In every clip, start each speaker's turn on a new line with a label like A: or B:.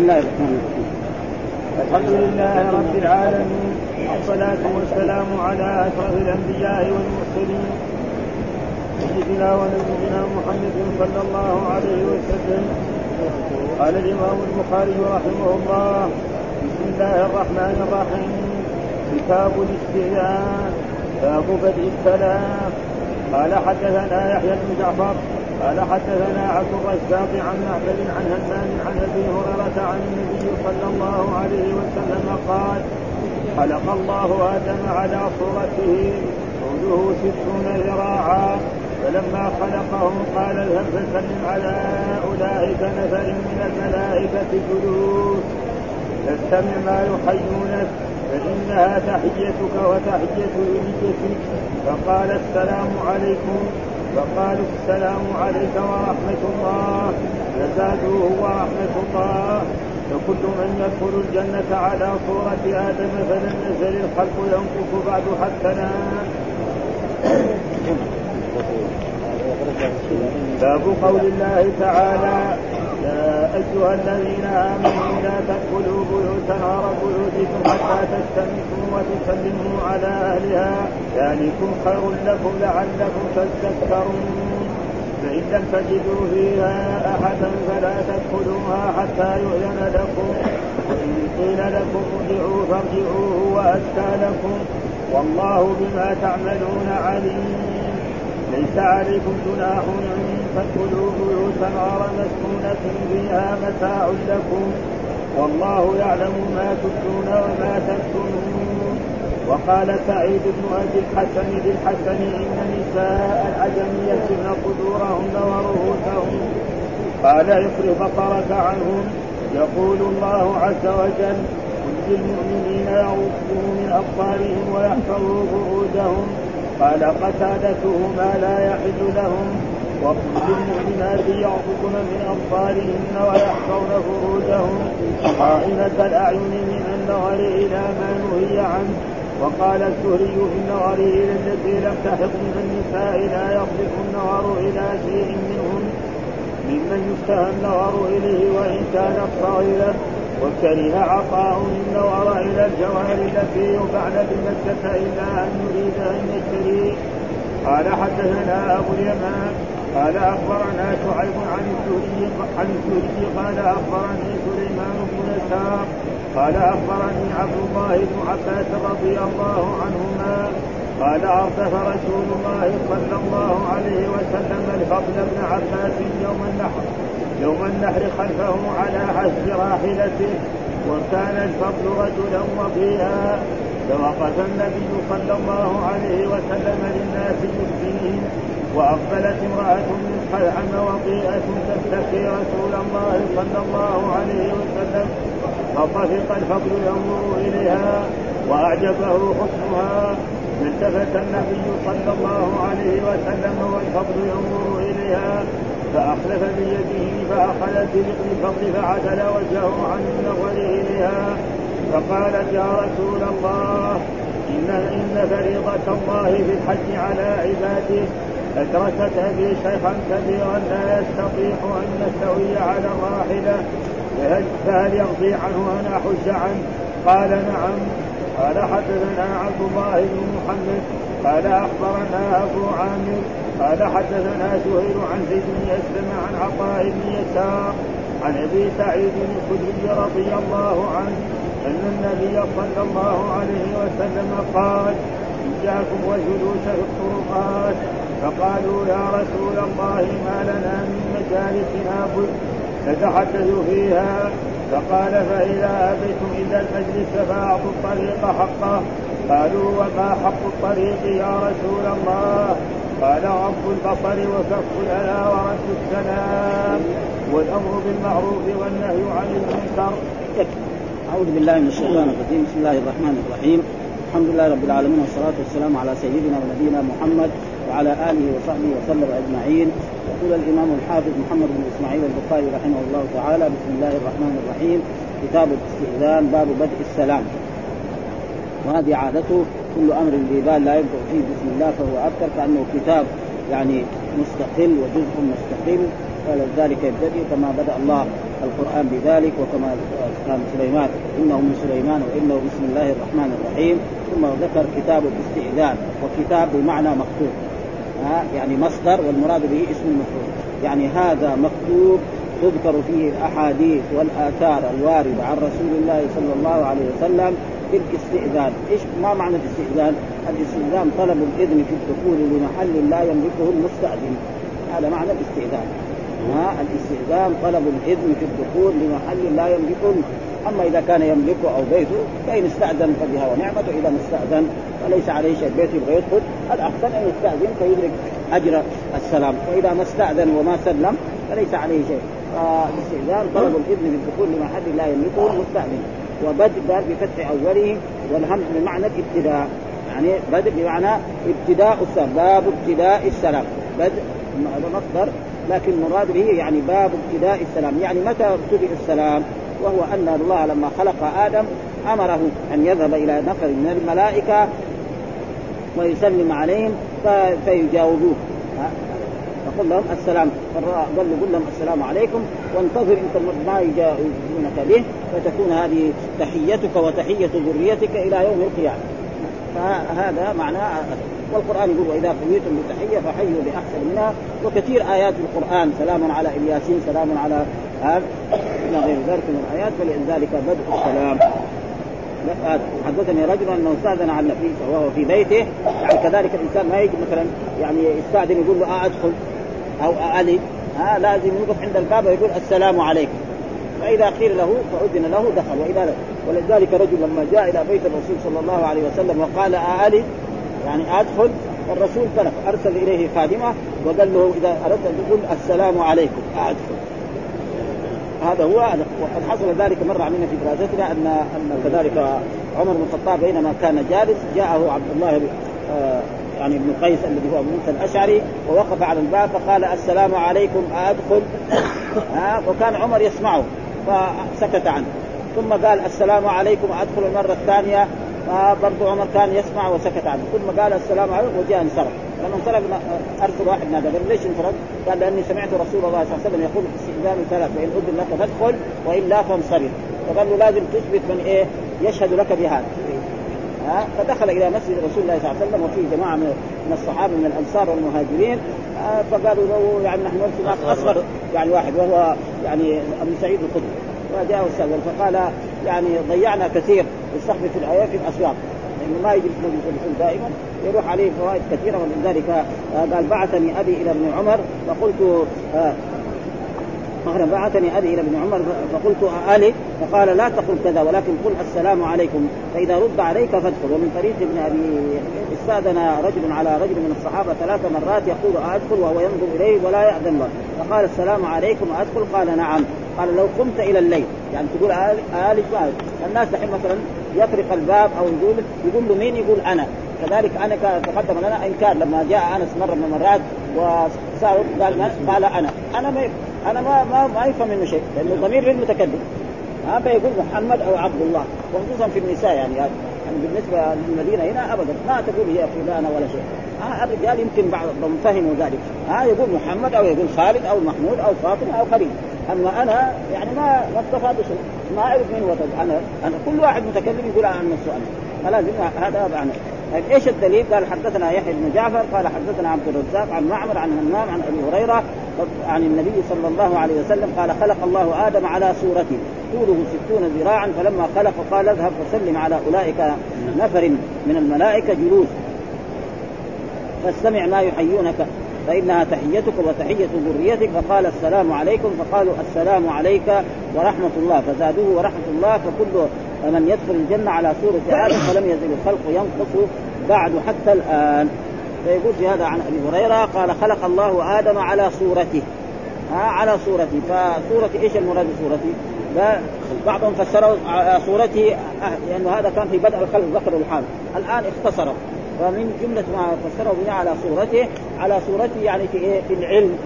A: الله الرحمن الرحيم
B: الحمد لله رب العالمين والصلاة والسلام على أشرف الأنبياء والمرسلين سيدنا ونبينا محمد صلى الله عليه وسلم. قال الإمام البخاري رحمه الله بسم الله الرحمن الرحيم. كتاب الاستئذان باب بدء السلام. قال حدثنا يحيى بن جعفر قال حدثنا عبد الرزاق عن معبد عن همام عن أبي هريرة عن النبي صلى الله عليه وسلم قال خلق الله آدم على صورته طوله ستون ذراعا فلما خلقهم قال اذهب فسلم على أولئك نفر من الملائكة جلوس فاستمع ما يحيونك فإنها تحيتك وتحية ذريتك فقال السلام عليكم. فقالوا السلام عليك ورحمة الله. فزادوه ورحمة الله. فكل من يدخل الجنة على صورة آدم فلم يزل الخلق ينقص بعد حتى باب قول الله تعالى يا أيها الذين آمنوا لا تدخلوا بيوتا غير بيوتكم حتى تستمسوا وتسلموا على أهلها. ذلكم خير لكم لعلكم تذكرون. فإن لم تجدوا فيها أحدا فلا تدخلوها حتى يؤذن لكم. وإن قيل لكم ارجعوا فارجعوا هو لكم. والله بما تعملون عليم. ليس عليكم جناح ان تدخلوا بيوتا غير مسكونة فيها متاع لكم. والله يعلم ما تبدون وما تكتمون. وقال سعيد بن أبي الحسن للحسن إن نساء العجم يكن قدورهن ورؤوسهن. قال اصرف بصرك عنهم. يقول الله عز وجل قل للمؤمنين يغضوا من أبصارهم ويحفظوا فروجهم. قال قتادته ما لا يحل لهم وقل للمؤمنات يغضبن من أبصارهن ويحفظن فروجهن خائنة الأعين من النظر إلى ما نهي عنه. وقال الزهري في النظر إلى التي لم تحق من النساء لا يصرف النظر إلى شيء منهن ممن يشتهى النظر إليه وإن كانت صغيرة وكره عطاء النظر إلى الجوهر التي يفعل بمكه إلا أن يريد أن يشتري. قال حدثنا أبو اليمان قال أخبرنا شعيب عن الزهري عن الزهري قال أخبرني سليمان بن يسار قال أخبرني عبد الله بن عباس رضي الله عنهما قال اردف رسول الله صلى الله عليه وسلم الفضل بن عباس يوم النحر يوم النحر خلفه على حسب راحلته وكان الفضل رجلا وضيئا فوقف النبي صلى الله عليه وسلم للناس يبكيهم وأقبلت امرأة من خلعم وضيئه تستقي رسول الله صلى الله عليه وسلم فطفق الفضل ينظر إليها وأعجبه حسنها. فالتفت النبي صلى الله عليه وسلم والفضل ينظر إليها فأخلف بيده برقم الفضل فعدل وجهه عن النظر إليها. فقالت يا رسول الله إن إن فريضة الله في الحج على عباده. أدركت أبي شيخا كبيرا لا يستطيع أن يستوي على الراحلة فهل يرضي عنه أن أحج عنه؟ قال نعم. قال حدثنا عبد الله بن محمد قال أخبرنا أبو عامر قال حدثنا سهيل عن زيد بن اسلم عن عطاء بن يسار عن أبي سعيد الخدري رضي الله عنه أن النبي صلى الله عليه وسلم قال إياكم والجلوس في الطرقات. فقالوا يا رسول الله ما لنا من مجالسنا. بد نتحدث فيها فقال فإذا أبيتم إلى المجلس فأعطوا الطريق حقه. قالوا وما حق الطريق يا رسول الله؟ قال غض البصر وكف الأذى ورد السلام. والأمر بالمعروف والنهي عن المنكر.
A: أعوذ بالله من الشيطان الرجيم. بسم الله الرحمن الرحيم. الحمد لله رب العالمين والصلاة والسلام على سيدنا ونبينا محمد وعلى آله وصحبه وسلم أجمعين. يقول الإمام الحافظ محمد بن إسماعيل البخاري رحمه الله تعالى بسم الله الرحمن الرحيم كتاب الاستئذان باب بدء السلام. وهذه عادته كل أمر ببال لا يبدا فيه بسم الله فهو أكثر كأنه كتاب يعني مستقل وجزء مستقل. ولذلك يبتدئ كما بدأ الله القرآن بذلك وكما كان سليمان إنه من سليمان وإنه بسم الله الرحمن الرحيم. ثم ذكر كتاب باستئذان وكتاب بمعنى مكتوب. ها يعني مصدر والمراد به اسم المفعول يعني هذا مكتوب تذكر فيه الأحاديث والآثار الواردة عن رسول الله صلى الله عليه وسلم في الاستئذان، إيش؟ ما معنى الاستئذان؟ الاستئذان طلب الإذن في الدخول لمحل لا يملكه المستأذن، هذا معنى الاستئذان. ها الاستئذان طلب الاذن في الدخول لمحل لا يملكه. أما إذا كان يملكه أو بيته فإن استأذن فبها ونعمه واذا ما استأذن فليس عليه شيء. بيته يبغى يدخل الأحسن أن يستأذن فيدرك أجر السلام. وإذا ما استأذن وما سلم فليس عليه شيء. فالاستئذان طلب الاذن بالدخول لمحل لا يملكه المستأذن. وبدء بفتح أوله والهم بمعنى الابتداء يعني بدء بمعنى ابتداء السلام. باب ابتداء السلام. بدء مصدر لكن المراد به يعني باب ابتداء السلام. يعني متى ابتدئ السلام؟ وهو أن الله لما خلق آدم أمره أن يذهب إلى نفر من الملائكة ويسلم عليهم فيجاوبوه فقل لهم السلام. قال له قل لهم السلام عليكم وانتظر انت ما يجاوبونك به فتكون هذه تحيتك وتحية ذريتك إلى يوم القيامة. فهذا معناه والقرآن يقول واذا حييتم بتحيه فحيوا بأحسن منها وكثير آيات القرآن سلام على الياسين سلام على هذا إلى غير ذلك من الآيات فلذلك بدء السلام. حدثني رجل انه استاذن على النبي وهو في بيته. يعني كذلك الإنسان ما يجي مثلا يعني يستاذن يقول له آه أدخل. أو ها آه لازم يوقف عند الباب ويقول السلام عليكم فإذا قيل له فأذن له دخل. وإذا ولذلك رجل لما جاء إلى بيت الرسول صلى الله عليه وسلم وقال أألي يعني أدخل الرسول ترك أرسل إليه خادمة وقال له إذا أردت أن تقول السلام عليكم أدخل. هذا هو وقد حصل ذلك مرة علينا في دراستنا ان أن كذلك عمر بن الخطاب بينما كان جالس جاءه عبد الله آه يعني ابن قيس الذي هو موسى الأشعري ووقف على الباب فقال السلام عليكم أدخل. ها وكان عمر يسمعه فسكت عنه. ثم قال السلام عليكم أدخل المرة الثانية. فبرضه عمر كان يسمع وسكت عنه. ثم قال السلام عليكم وجاء انصرف. لما انصرف أرسل واحد نادى. قال ليش انفرد؟ قال لأني سمعت رسول الله صلى الله عليه وسلم يقول في الاستئذان ثلاث فان أذن لك فادخل وإلا فانصرف. فقال له لازم تثبت من إيه؟ يشهد لك بهذا. ها؟ فدخل إلى مسجد رسول الله صلى الله عليه وسلم وفيه جماعة من الصحابة من الأنصار والمهاجرين. فقالوا له يعني نحن نرسل أصغر. يعني واحد وهو يعني أبو سعيد الخدري وجاءه استاذن فقال يعني ضيعنا كثير بالصحب في الآيات في الأسواق. لأنه ما يجلس مجلس دائما يروح عليه فوائد كثيرة ولذلك قال بعثني أبي إلى ابن عمر فقلت قال بعثني أبي إلى ابن عمر فقلت أألي فقال لا تقل كذا ولكن قل السلام عليكم فإذا رد عليك فادخل. ومن طريق ابن أبي استاذن رجل على رجل من الصحابة ثلاث مرات يقول أدخل وهو ينظر إليه ولا يأذن له. فقال السلام عليكم أدخل؟ قال نعم. قال لو قمت إلى الليل يعني تقول آلي الناس دحين مثلا يطرق الباب أو يقول يقول له مين يقول أنا؟ كذلك أنا تقدم لنا انكار لما جاء أنس مرة من المرات وسال قال ناس قال أنا. أنا ما أنا ما ما, ما يفهم منه شيء لأنه ضمير للمتكلم. ها فيقول محمد أو عبد الله وخصوصا في النساء يعني يعني بالنسبة للمدينة هنا ابدا. ما تقول هي فلانة ولا شيء. ها الرجال يمكن بعضهم فهموا ذلك. ها يقول محمد أو يقول خالد أو محمود أو فاطمة أو خليل. أما أنا يعني ما ما استفاد شيء. ما أعرف مين هو أنا أنا كل واحد متكلم يقول عن نفسه أنا. فلازم هذا معنى طيب إيش الدليل؟ قال حدثنا يحيى بن جعفر قال حدثنا عبد الرزاق عن معمر عن همام عن أبي هريرة عن النبي صلى الله عليه وسلم قال خلق الله آدم على صورته طوله ستون ذراعا فلما خلق قال اذهب فسلم على أولئك نفر من الملائكة جلوس. فاستمع ما يحيونك. فإنها تحيتك وتحية ذريتك. فقال السلام عليكم. فقالوا السلام عليك ورحمة الله. فزادوه ورحمة الله. فكل من يدخل الجنة على سوره آدم فلم يزل الخلق ينقص بعد حتى الآن. فيقول في هذا عن أبي هريرة قال خلق الله آدم على صورته. ها على صورته. فصورة إيش المراد بصورته؟ بعضهم فسروا على صورته لأنه هذا كان في بدء الخلق ذكر الحال. الآن اختصره فمن جملة ما فسره بناء على صورته على صورته يعني في إيه؟ في العلم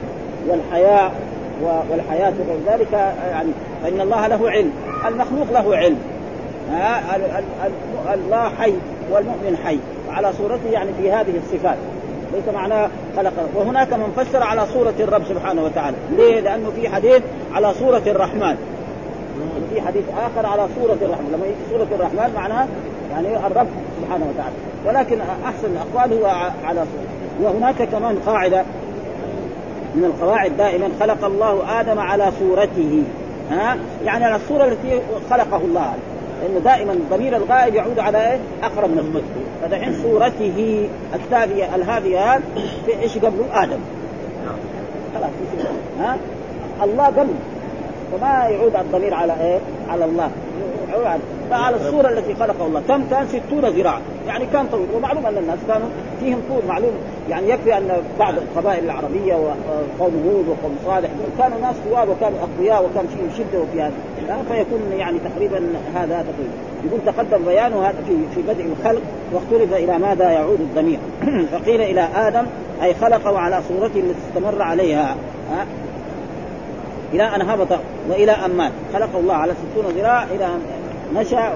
A: والحياء والحياة وغير ذلك يعني فإن الله له علم المخلوق له علم. الله حي والمؤمن حي. على صورته يعني في هذه الصفات. ليس معناه خلق. وهناك من فسر على صورة الرب سبحانه وتعالى. ليه؟ لأنه في حديث على صورة الرحمن. في حديث آخر على صورة الرحمن. لما يجي صورة الرحمن معناها يعني الرب سبحانه وتعالى. ولكن أحسن الأقوال هو على صوره وهناك كمان قاعدة من القواعد دائما خلق الله آدم على صورته. ها؟ يعني على الصورة التي خلقه الله. لأنه دائما ضمير الغائب يعود على إيه؟ أقرب من المذكور فدحين صورته الثانية الهاديه في إيش قبله؟ آدم. خلاص ها؟ الله قبل. فما يعود الضمير على إيه؟ على الله. يعود فعلى الصورة التي خلقه الله. كم كان 60 ذراع يعني كان طويل. ومعلوم أن الناس كانوا فيهم طول. معلوم. يعني يكفي أن بعض القبائل العربية وقوم هود وقوم صالح كانوا ناس طوال وكانوا أقوياء وكان فيهم شدة وفي هذا فيكون يعني تقريبا هذا تقريبا يقول تقدم بيانه هذا في في بدء الخلق واختلف إلى ماذا يعود الضمير. فقيل إلى آدم أي خلقه على صورته التي استمر عليها. إلى أن هبط وإلى أن مات. خلقه الله على ستون ذراع إلى ان نشا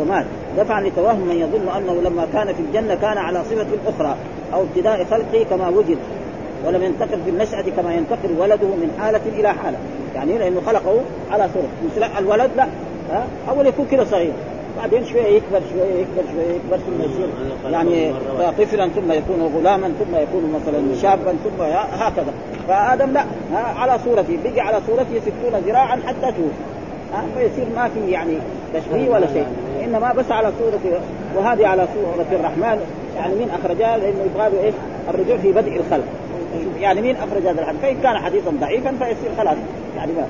A: ومات. دفعا لتوهم من يظن أنه لما كان في الجنة كان على صفة أخرى أو ابتداء خلقه كما وجد ولم ينتقل في النشأة كما ينتقل ولده من حالة إلى حالة. يعني لأنه خلقه على صورة. مثل الولد لا. أول يكون كذا صغير. بعدين شوية يكبر شوية يكبر شوية يكبر ثم يصير يعني طفلا ثم يكون غلاما ثم يكون مثلا شابا ثم هكذا. فآدم لا. على صورته. بقي على صورته ستون ذراعا حتى توفي فيصير ما في يعني تشبيه ولا شيء. إنما بس على صورة وهذه على صورة الرحمن. يعني مين اخرجها لأنه يبغى إيش؟ الرجوع في بدء الخلق. يعني مين أخرج هذا الحديث؟ فإن كان حديثا ضعيفا فيصير خلاص. يعني ما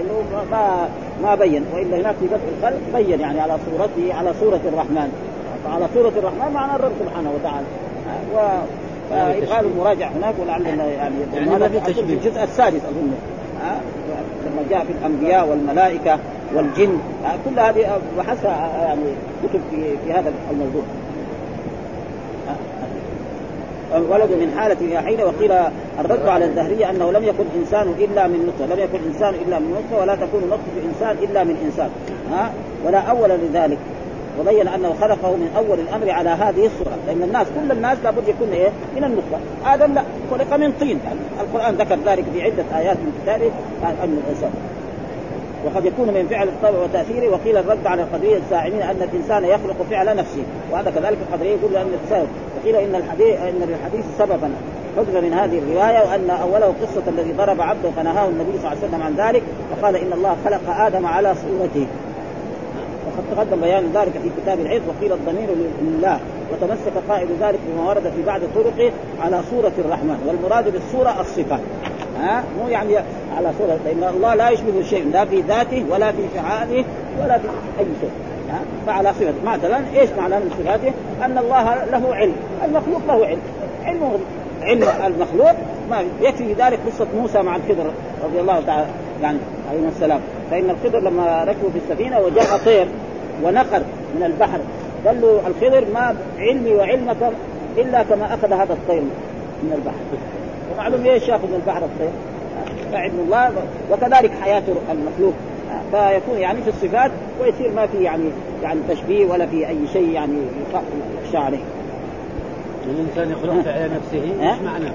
A: إنه ما ما بين. وإلا هناك في بدء الخلق بين يعني على صورته على صورة الرحمن. فعلى صورة الرحمن معنى الرب سبحانه وتعالى. و يبغى المراجع هناك ولعل يعني
B: يعني في
A: في الجزء السادس أظن. لما جاء في الأنبياء والملائكة والجن. كل هذه بحثها يعني كتب في في هذا الموضوع. ولد من حالة إلى حين وقيل الرد على الدهرية أنه لم يكن إنسان إلا من نطفة لم يكن إنسان إلا من نطفة ولا تكون نطفة إنسان إلا من إنسان. ها ولا أول لذلك. وبين أنه خلقه من أول الأمر على هذه الصورة. لأن الناس كل الناس لابد يكون إيه؟ من النطفة. آدم لا خلق من طين. يعني القرآن ذكر ذلك في عدة آيات من كتابه. ان الإنسان. وقد يكون من فعل الطبع وتأثيره. وقيل الرد على القدريه الزاعمين أن الإنسان يخلق فعل نفسه. وهذا كذلك القدريه يقول ان الانسان وقيل إن الحديث إن للحديث سببا. حذف من هذه الرواية وأن أوله قصة الذي ضرب عبده فنهاه النبي صلى الله عليه وسلم عن ذلك. وقال إن الله خلق آدم على صورته. وقد تقدم بيان ذلك في كتاب العز وقيل الضمير لله وتمسك قائل ذلك بما ورد في بعض طرقه على صورة الرحمن والمراد بالصورة الصفة ها؟ مو يعني على صورة لأن الله لا يشبه شيء لا في ذاته ولا في فعاله ولا في أي شيء. فعلى صفة مثلا إيش معنى من صفاته؟ أن الله له علم المخلوق له علم علمه علم المخلوق ما يكفي ذلك قصة موسى مع الخضر رضي الله تعالى يعني عليه السلام. فإن الخضر لما ركبوا في السفينة وجاء طير ونقر من البحر قال له الخضر ما علمي وعلمك إلا كما أخذ هذا الطير من البحر. ومعلوم إيش يأخذ من البحر الطير؟ فعلم الله وكذلك حياة المخلوق. فيكون يعني في الصفات ويصير ما في يعني يعني تشبيه ولا في أي شيء يعني يخشى عليه.
B: الانسان يخلق على نفسه إيش معنى؟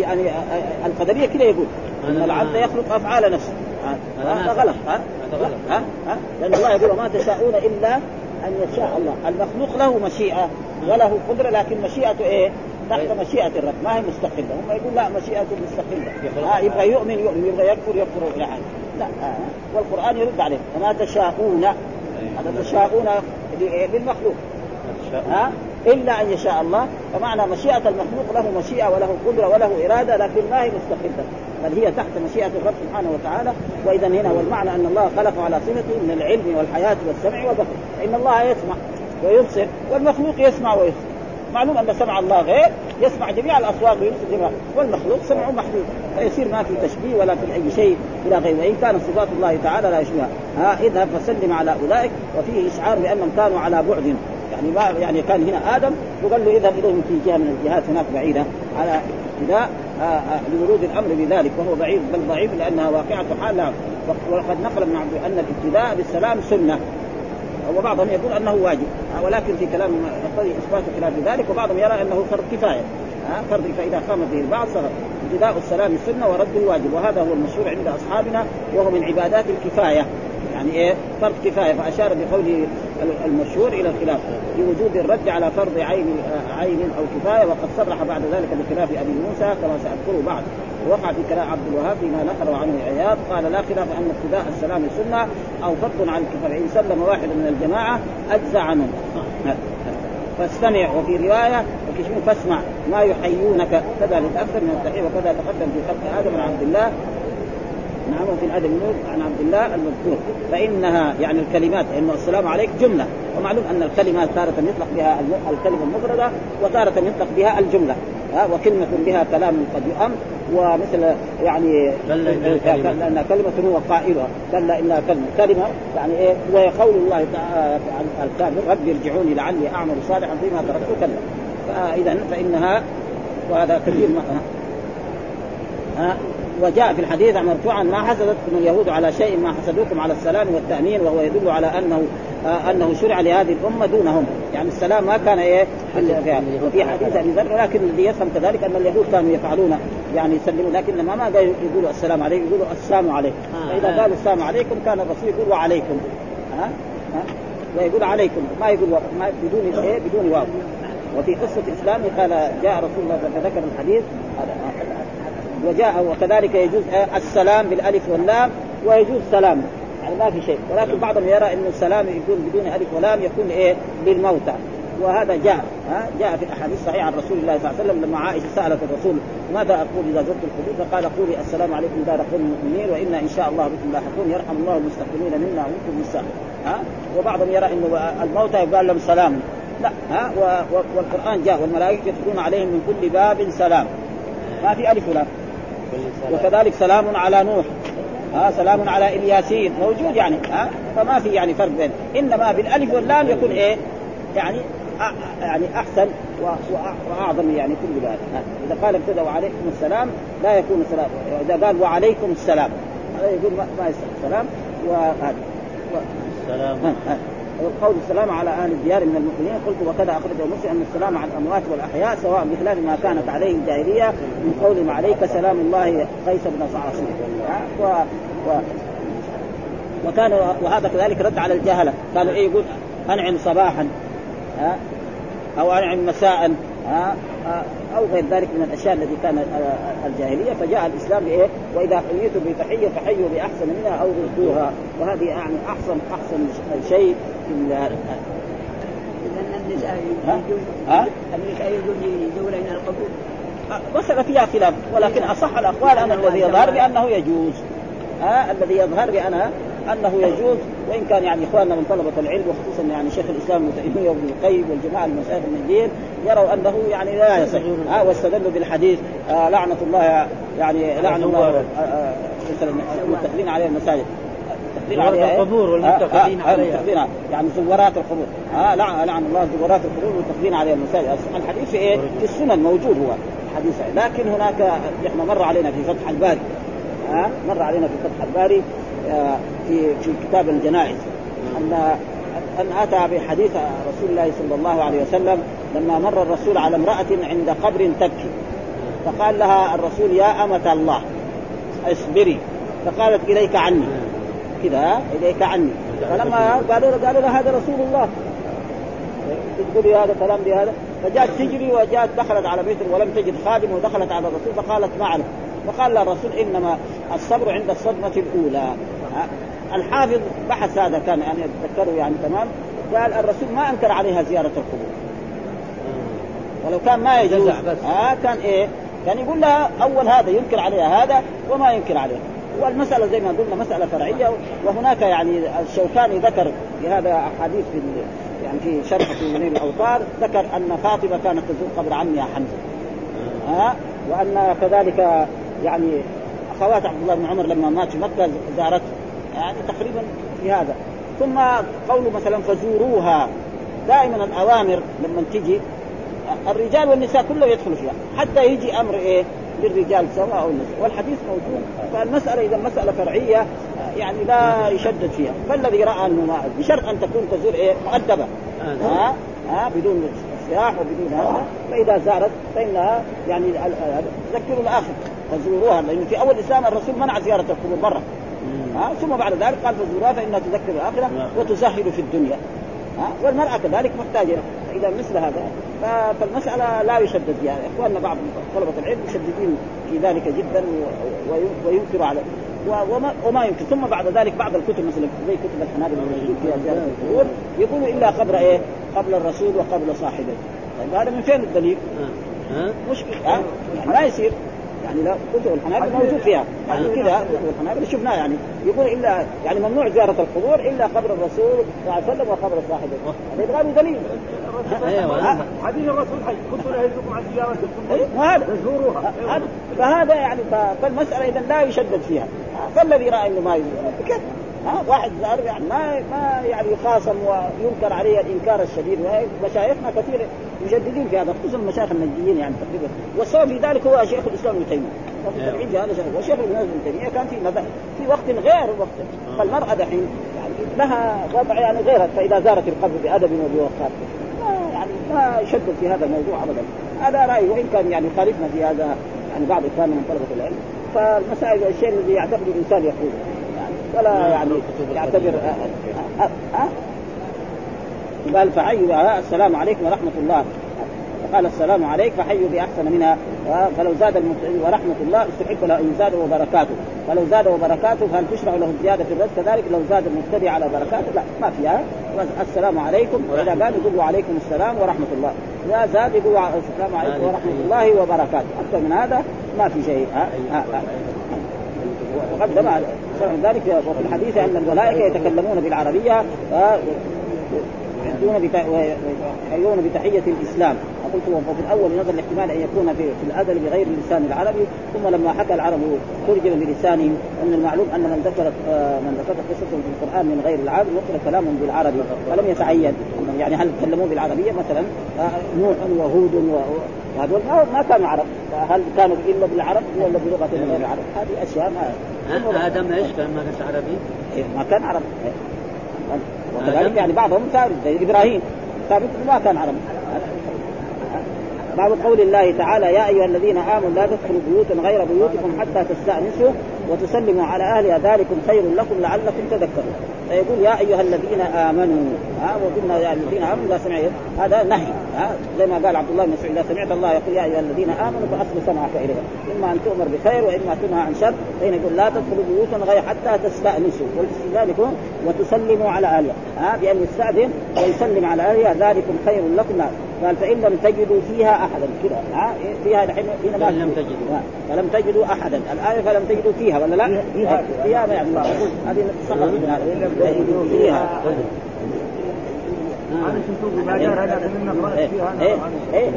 A: يعني القدرية كده يقول. ان العبد يخلق أفعال نفسه. هذا غلط ها؟ ها؟ ها؟ لأن الله يقول ما تشاءون إلا أن يشاء الله. المخلوق له مشيئة وله قدرة لكن مشيئته إيه؟ تحت مشيئة الرب. ما هي مستقلة. هم يقول لا مشيئته مستقلة. ها يبغى يؤمن يؤمن. يبغى يكفر يكفر لا آه. والقرآن يرد عليه. وما تشاءون. هذا تشاءون للمخلوق. ها؟ إلا أن يشاء الله. فمعنى مشيئة المخلوق له مشيئة وله قدرة وله إرادة لكن ما هي مستقلة بل هي تحت مشيئة الرب سبحانه وتعالى. واذا هنا والمعنى أن الله خلق على صفته من العلم والحياة والسمع والبصر. فإن الله يسمع ويبصر والمخلوق يسمع ويبصر. معلوم أن سمع الله غير يسمع جميع الأصوات ويبصر جميع. والمخلوق سمعه محدود. فيصير ما في تشبيه ولا في أي شيء إلى غيره. وإن كانت صفات الله تعالى لا يشبهها ها اذهب فسلم على أولئك. وفيه إشعار بأنهم كانوا على بعد. يعني ما يعني كان هنا آدم وقال له اذهب إليهم في جهة من الجهات هناك بعيدة على ابتداء آه، آه، لورود الأمر بذلك وهو بعيد بل ضعيف لأنها واقعة حال وقد نقل ابن عبد أن الابتداء بالسلام سنة. وبعضهم يقول أنه واجب آه، ولكن في كلام يقتضي إثبات خلاف ذلك وبعضهم يرى أنه فرض كفاية. فرض فاذا قام به البعض صغر ابتداء السلام سنة ورده واجب وهذا هو المشهور عند أصحابنا وهو من عبادات الكفاية. يعني إيه؟ فرض كفاية. فأشار بقوله المشهور إلى الخلاف بوجوب الرد على فرض عين عين أو كفاية وقد صرح بعد ذلك بخلاف أبي موسى كما ساذكره بعد. وقع في كلام عبد الوهاب فيما نقل عنه عياض قال لا خلاف أن ابتداء السلام سنة أو فرض عن الكفايه إن سلم واحد من الجماعة أجزى عنه. فاستمع وفي رواية فاسمع ما يحيونك. كذا لتاكثر من التحيه وكذا تقدم في خلق آدم عبد الله. نعم وفي الأدب عن عبد الله المذكور. فإنها يعني الكلمات إنه السلام عليك جملة. ومعلوم أن الكلمات تارة يطلق بها الكلمة المفردة وتارة يطلق بها الجملة. ها وكلمة بها كلام قد يؤم ومثل يعني لأن كلمة. هو قائلها. كلا إنها كلمة. كلمة يعني إيه؟ وقول الله تعالى الكافر رب ارجعوني لعلي أعمل صالحا فيما تركت. كلا. فإذا فإنها وهذا كثير ما ها؟ وجاء في الحديث مرفوعا ما حسدتكم اليهود على شيء ما حسدوكم على السلام والتأمين وهو يدل على أنه آه أنه شرع لهذه الأمة دونهم. يعني السلام ما كان إيه؟ وفي حديث أبي ذر لكن الذي يفهم كذلك أن اليهود كانوا يفعلون يعني يسلمون لكن ما ما يقولوا السلام عليكم يقولوا السلام عليكم. فإذا قالوا السلام عليكم كان الرسول يقول وعليكم. ها؟ ها؟ ويقول عليكم. ما يقول ما بدون إيه؟ بدون واو. وفي قصة اسلامه قال جاء رسول الله فذكر الحديث وجاء وكذلك يجوز السلام بالألف واللام ويجوز سلام. يعني ما في شيء. ولكن بعضهم يرى إنه السلام يكون بدون ألف ولام يكون إيه؟ بالموتى وهذا جاء ها جاء في الاحاديث الصحيحه عن رسول الله صلى الله عليه وسلم لما عائشة سألت الرسول ماذا أقول إذا زرت القبور فقال قولي السلام عليكم دار قوم المؤمنين وإنا إن شاء الله بكم لاحقون يرحم الله المستقبلين منا ومنكم النساء ها وبعضهم يرى إنه الموتى يقال لهم سلام. لا ها والقرآن جاء والملائكة يدخلون عليهم من كل باب سلام. ما في ألف ولام وكذلك سلام على نوح. ها سلام على إلياسين. موجود يعني ها فما في يعني فرق بين. إنما بالألف واللام يكون إيه؟ يعني يعني أحسن وأعظم يعني كل ذلك إذا قال ابتدى وعليكم السلام لا يكون سلام. إذا قال وعليكم السلام هذا يقول ما السلام وهذا. السلام. قول السلام على أهل الديار من المؤمنين. قلت وكذا أخرجه مسلم أن السلام على الأموات والأحياء سواء بخلاف ما كانت عليه الجاهلية من قولهم عليك سلام الله قيس بن صعصع و... و... وكان وهذا كذلك رد على الجهلة. كانوا إيه يقول أنعم صباحا ها؟ أو أنعم مساء. أو غير ذلك من الأشياء التي كانت الجاهلية. فجاء الإسلام بإيه؟ وإذا حييتم بتحية فحيوا بأحسن منها أو ردوها وهذه يعني أحسن أحسن شيء في
C: النساء
A: ها؟
C: النساء يجوز
A: مسألة فيها خلاف. ولكن أصح الأقوال أن الذي يظهر بأنه يجوز. ها الذي يظهر بأنه أنه يجوز وإن كان يعني إخواننا من طلبة العلم وخصوصا يعني شيخ الإسلام ابن تيمية وابن القيم والجماعة المشايخ من الدين يروا أنه يعني لا يصح. ها واستدلوا بالحديث آه لعنة الله يعني لعن الله آه آه مثلا المتخذين عليه المساجد.
C: عليها القبور والمتخذين
A: عليها. يعني زورات القبور. ها لعن لعن الله زورات القبور والمتخذين عليها المساجد. الحديث في إيه؟ في السنن موجود هو الحديث. لكن هناك إحنا مر علينا في فتح الباري. ها مر علينا في فتح الباري. في في كتاب الجنائز. أن أن أتى بحديث رسول الله صلى الله عليه وسلم لما مر الرسول على امرأة عند قبر تبكي. فقال لها الرسول يا أمة الله اصبري. فقالت إليك عني. كذا إليك عني. فلما قالوا قالوا له هذا رسول الله. تقولي هذا كلام بهذا فجاءت تجري وجاءت دخلت على بيت ولم تجد خادم ودخلت على الرسول فقالت ما لها الرسول إنما الصبر عند الصدمة الأولى. الحافظ بحث هذا كان يعني أتذكره يعني تمام. قال الرسول ما أنكر عليها زيارة القبور. ولو كان ما يجوز آه كان إيه؟ كان يقول لها أول هذا ينكر عليها هذا وما ينكر عليها والمسألة زي ما قلنا مسألة فرعية وهناك يعني الشوكاني ذكر في هذا حديث في يعني في شرح في منير الأوطار ذكر أن فاطمة كانت تزور قبر عمها حمزة. ها؟ وأن كذلك يعني أخوات عبد الله بن عمر لما مات في مكة زارته. يعني تقريبا في هذا. ثم قوله مثلا فزوروها. دائما الأوامر لما تجي الرجال والنساء كله يدخلوا فيها. حتى يجي أمر إيه؟ للرجال سواء أو النساء. والحديث موجود. فالمسألة إذا مسألة فرعية يعني لا يشدد فيها. فالذي رأى أنه ما بشرط أن تكون تزور إيه؟ مؤدبة. ها؟ ها؟ بدون سياح وبدون هذا. فإذا زارت فإنها يعني تذكر الآخر. فزوروها لأنه في أول الاسلام الرسول منع زياره القبور مره ها ثم بعد ذلك قال فزوروها فإنها تذكر الآخرة نعم. وتسهل في الدنيا. ها والمرأة كذلك محتاجة اذا مثل هذا. فالمسألة لا يشدد فيها يعني إخواننا بعض طلبة العلم مشددين في ذلك جدا وينكر على وما, وما يمكن ثم بعد ذلك بعض الكتب مثلا زي كتب الحنابلة الموجود فيها زياده القبور يقولوا إلا قبل إيه؟ قبل الرسول وقبل صاحبه. طيب هذا من فين الدليل؟ مشكلة ها؟ يعني ما يصير. يعني لا كتب الحنابلة موجود فيها. يعني كذا كتب الحنابلة شفناها يعني. يقول إلا يعني ممنوع زيارة القبور إلا قبر الرسول صلى الله عليه وسلم وقبر صاحبه. هذا يبغى دليل.
B: حديث الرسول حي. كنت نهيتكم عن زيارة
A: القبور. فزوروها. فهذا يعني فالمسألة إذا لا يشدد فيها. فالذي رأى إنه ما يزور. ها واحد زار يعني ما ما يعني يخاصم وينكر عليه الإنكار الشديد. ومشايخنا كثير مجددين في هذا خصوصا المشايخ النجديين يعني تقريبا. والسبب في ذلك هو شيخ الإسلام ابن تيمية. وفي في هذا شيخ وشيخ الاسلام ابن تيمية كان في في وقت غير وقت. فالمرأة دحين يعني لها وضع يعني غيرها فإذا زارت القبر بأدب وبوقار. يعني ما يشدد في هذا الموضوع ابدا. هذا رايي وإن كان يعني خالفنا في هذا يعني بعض إخواننا من طلبة العلم. فالمسائل الشيء الذي يعتقد الإنسان يقوله ولا يعني يعتبر أه أه قال فحيوا السلام عليكم ورحمة الله. قال السلام عليك فحيوا باحسن منها. فلو زاد ورحمة الله استحق له أن زاد وبركاته. فلو زاد وبركاته فهل تشرع له الزياده في الرزق كذلك؟ لو زاد المبتدئ على بركاته لا ما فيها السلام عليكم. وإذا قال يقول وعليكم السلام ورحمة الله. اذا زاد يقول السلام عليكم ورحمة الله وبركاته. أكثر من هذا ما في شيء ها ها ها. وقدم ذلك وفي الحديث أن الملائكة يتكلمون بالعربية يحيون ويحيون بتحية الإسلام. قلت وفي الأول نظر الاحتمال أن يكون في, في الازل بغير اللسان العربي ثم لما حكى العرب ترجم بلسانهم أن المعلوم أن من ذكر من ذكر قصته في القرآن من غير العرب نقل كلامهم بالعربي. فلم يتعين. يعني هل تكلموا بالعربية؟ مثلا نوح وهود وهذول ما كانوا عرب. هل كانوا إلا بالعرب ولا بلغة غير العرب؟ هذه أشياء
C: ما آدم إيش؟ كان ما كان عربي؟
A: إيه، ما كان عربي. وكذلك يعني بعضهم ثابت زي إبراهيم. ثابت ما كان عربي. باب قول الله تعالى يا أيها الذين آمنوا لا تدخلوا بيوتا غير بيوتكم حتى تستأنسوا وتسلموا على أهلها ذلكم خير لكم لعلكم تذكرون. فيقول يا أيها الذين آمنوا ها وقلنا يا الذين آمنوا لا سمع هذا نهي ها زي ما قال عبد الله بن مسعود إذا سمعت الله يقول يا أيها الذين آمنوا فاصل سمعك اليه إما أن تؤمر بخير وإما تنهى عن شر فإن يقول لا تدخلوا بيوتا غير حتى تستأنسوا. يكون وتسلموا على أهلها. ها بأن يستأذن ويسلم على أهلها ذلكم خير لكم. قال فإن لم تجدوا فيها أحدا. كذا. ها؟ فيها الحين هنا ما
C: لم تجدوا.
A: فلم تجدوا أحدا. الآية فلم تجدوا فيها ولا لا؟ فيها فيها ما يعني الله. هذه منها فيها.
B: هذا شوفوا ما جاء هذا
A: إيه إيه إيه.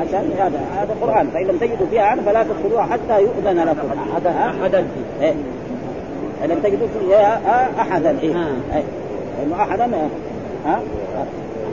A: عشان هذا هذا قرآن. فإن لم تجدوا فيها فلا تدخلوها حتى يؤذن لكم.
C: أحدا. أحدا
A: إيه. لم تجدوا فيها أحدا. إيه. لأنه أحدا ها؟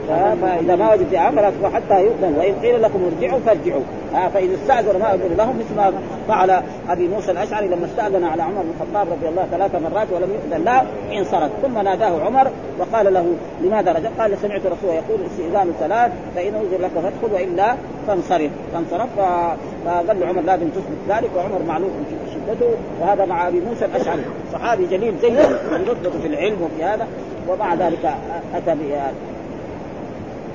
A: فاذا ما وجد فيها فلا حتى يؤذن وإن قيل لكم ارجعوا فارجعوا. آه فاذا استاذن ما اذن لهم مثل ما فعل أبي موسى الأشعري لما استأذن على عمر بن الخطاب رضي الله ثلاث مرات ولم يؤذن. له انصرف. ثم ناداه عمر وقال له لماذا رجع؟ قال سمعت رسول يقول استئذان ثلاث فإن اذن لك فادخل وإلا فانصرف. فانصرف فقال عمر لازم تثبت ذلك وعمر معلوم شدته وهذا مع أبي موسى الأشعري. صحابي جليل جدا في في العلم وفي هذا ومع ذلك أتى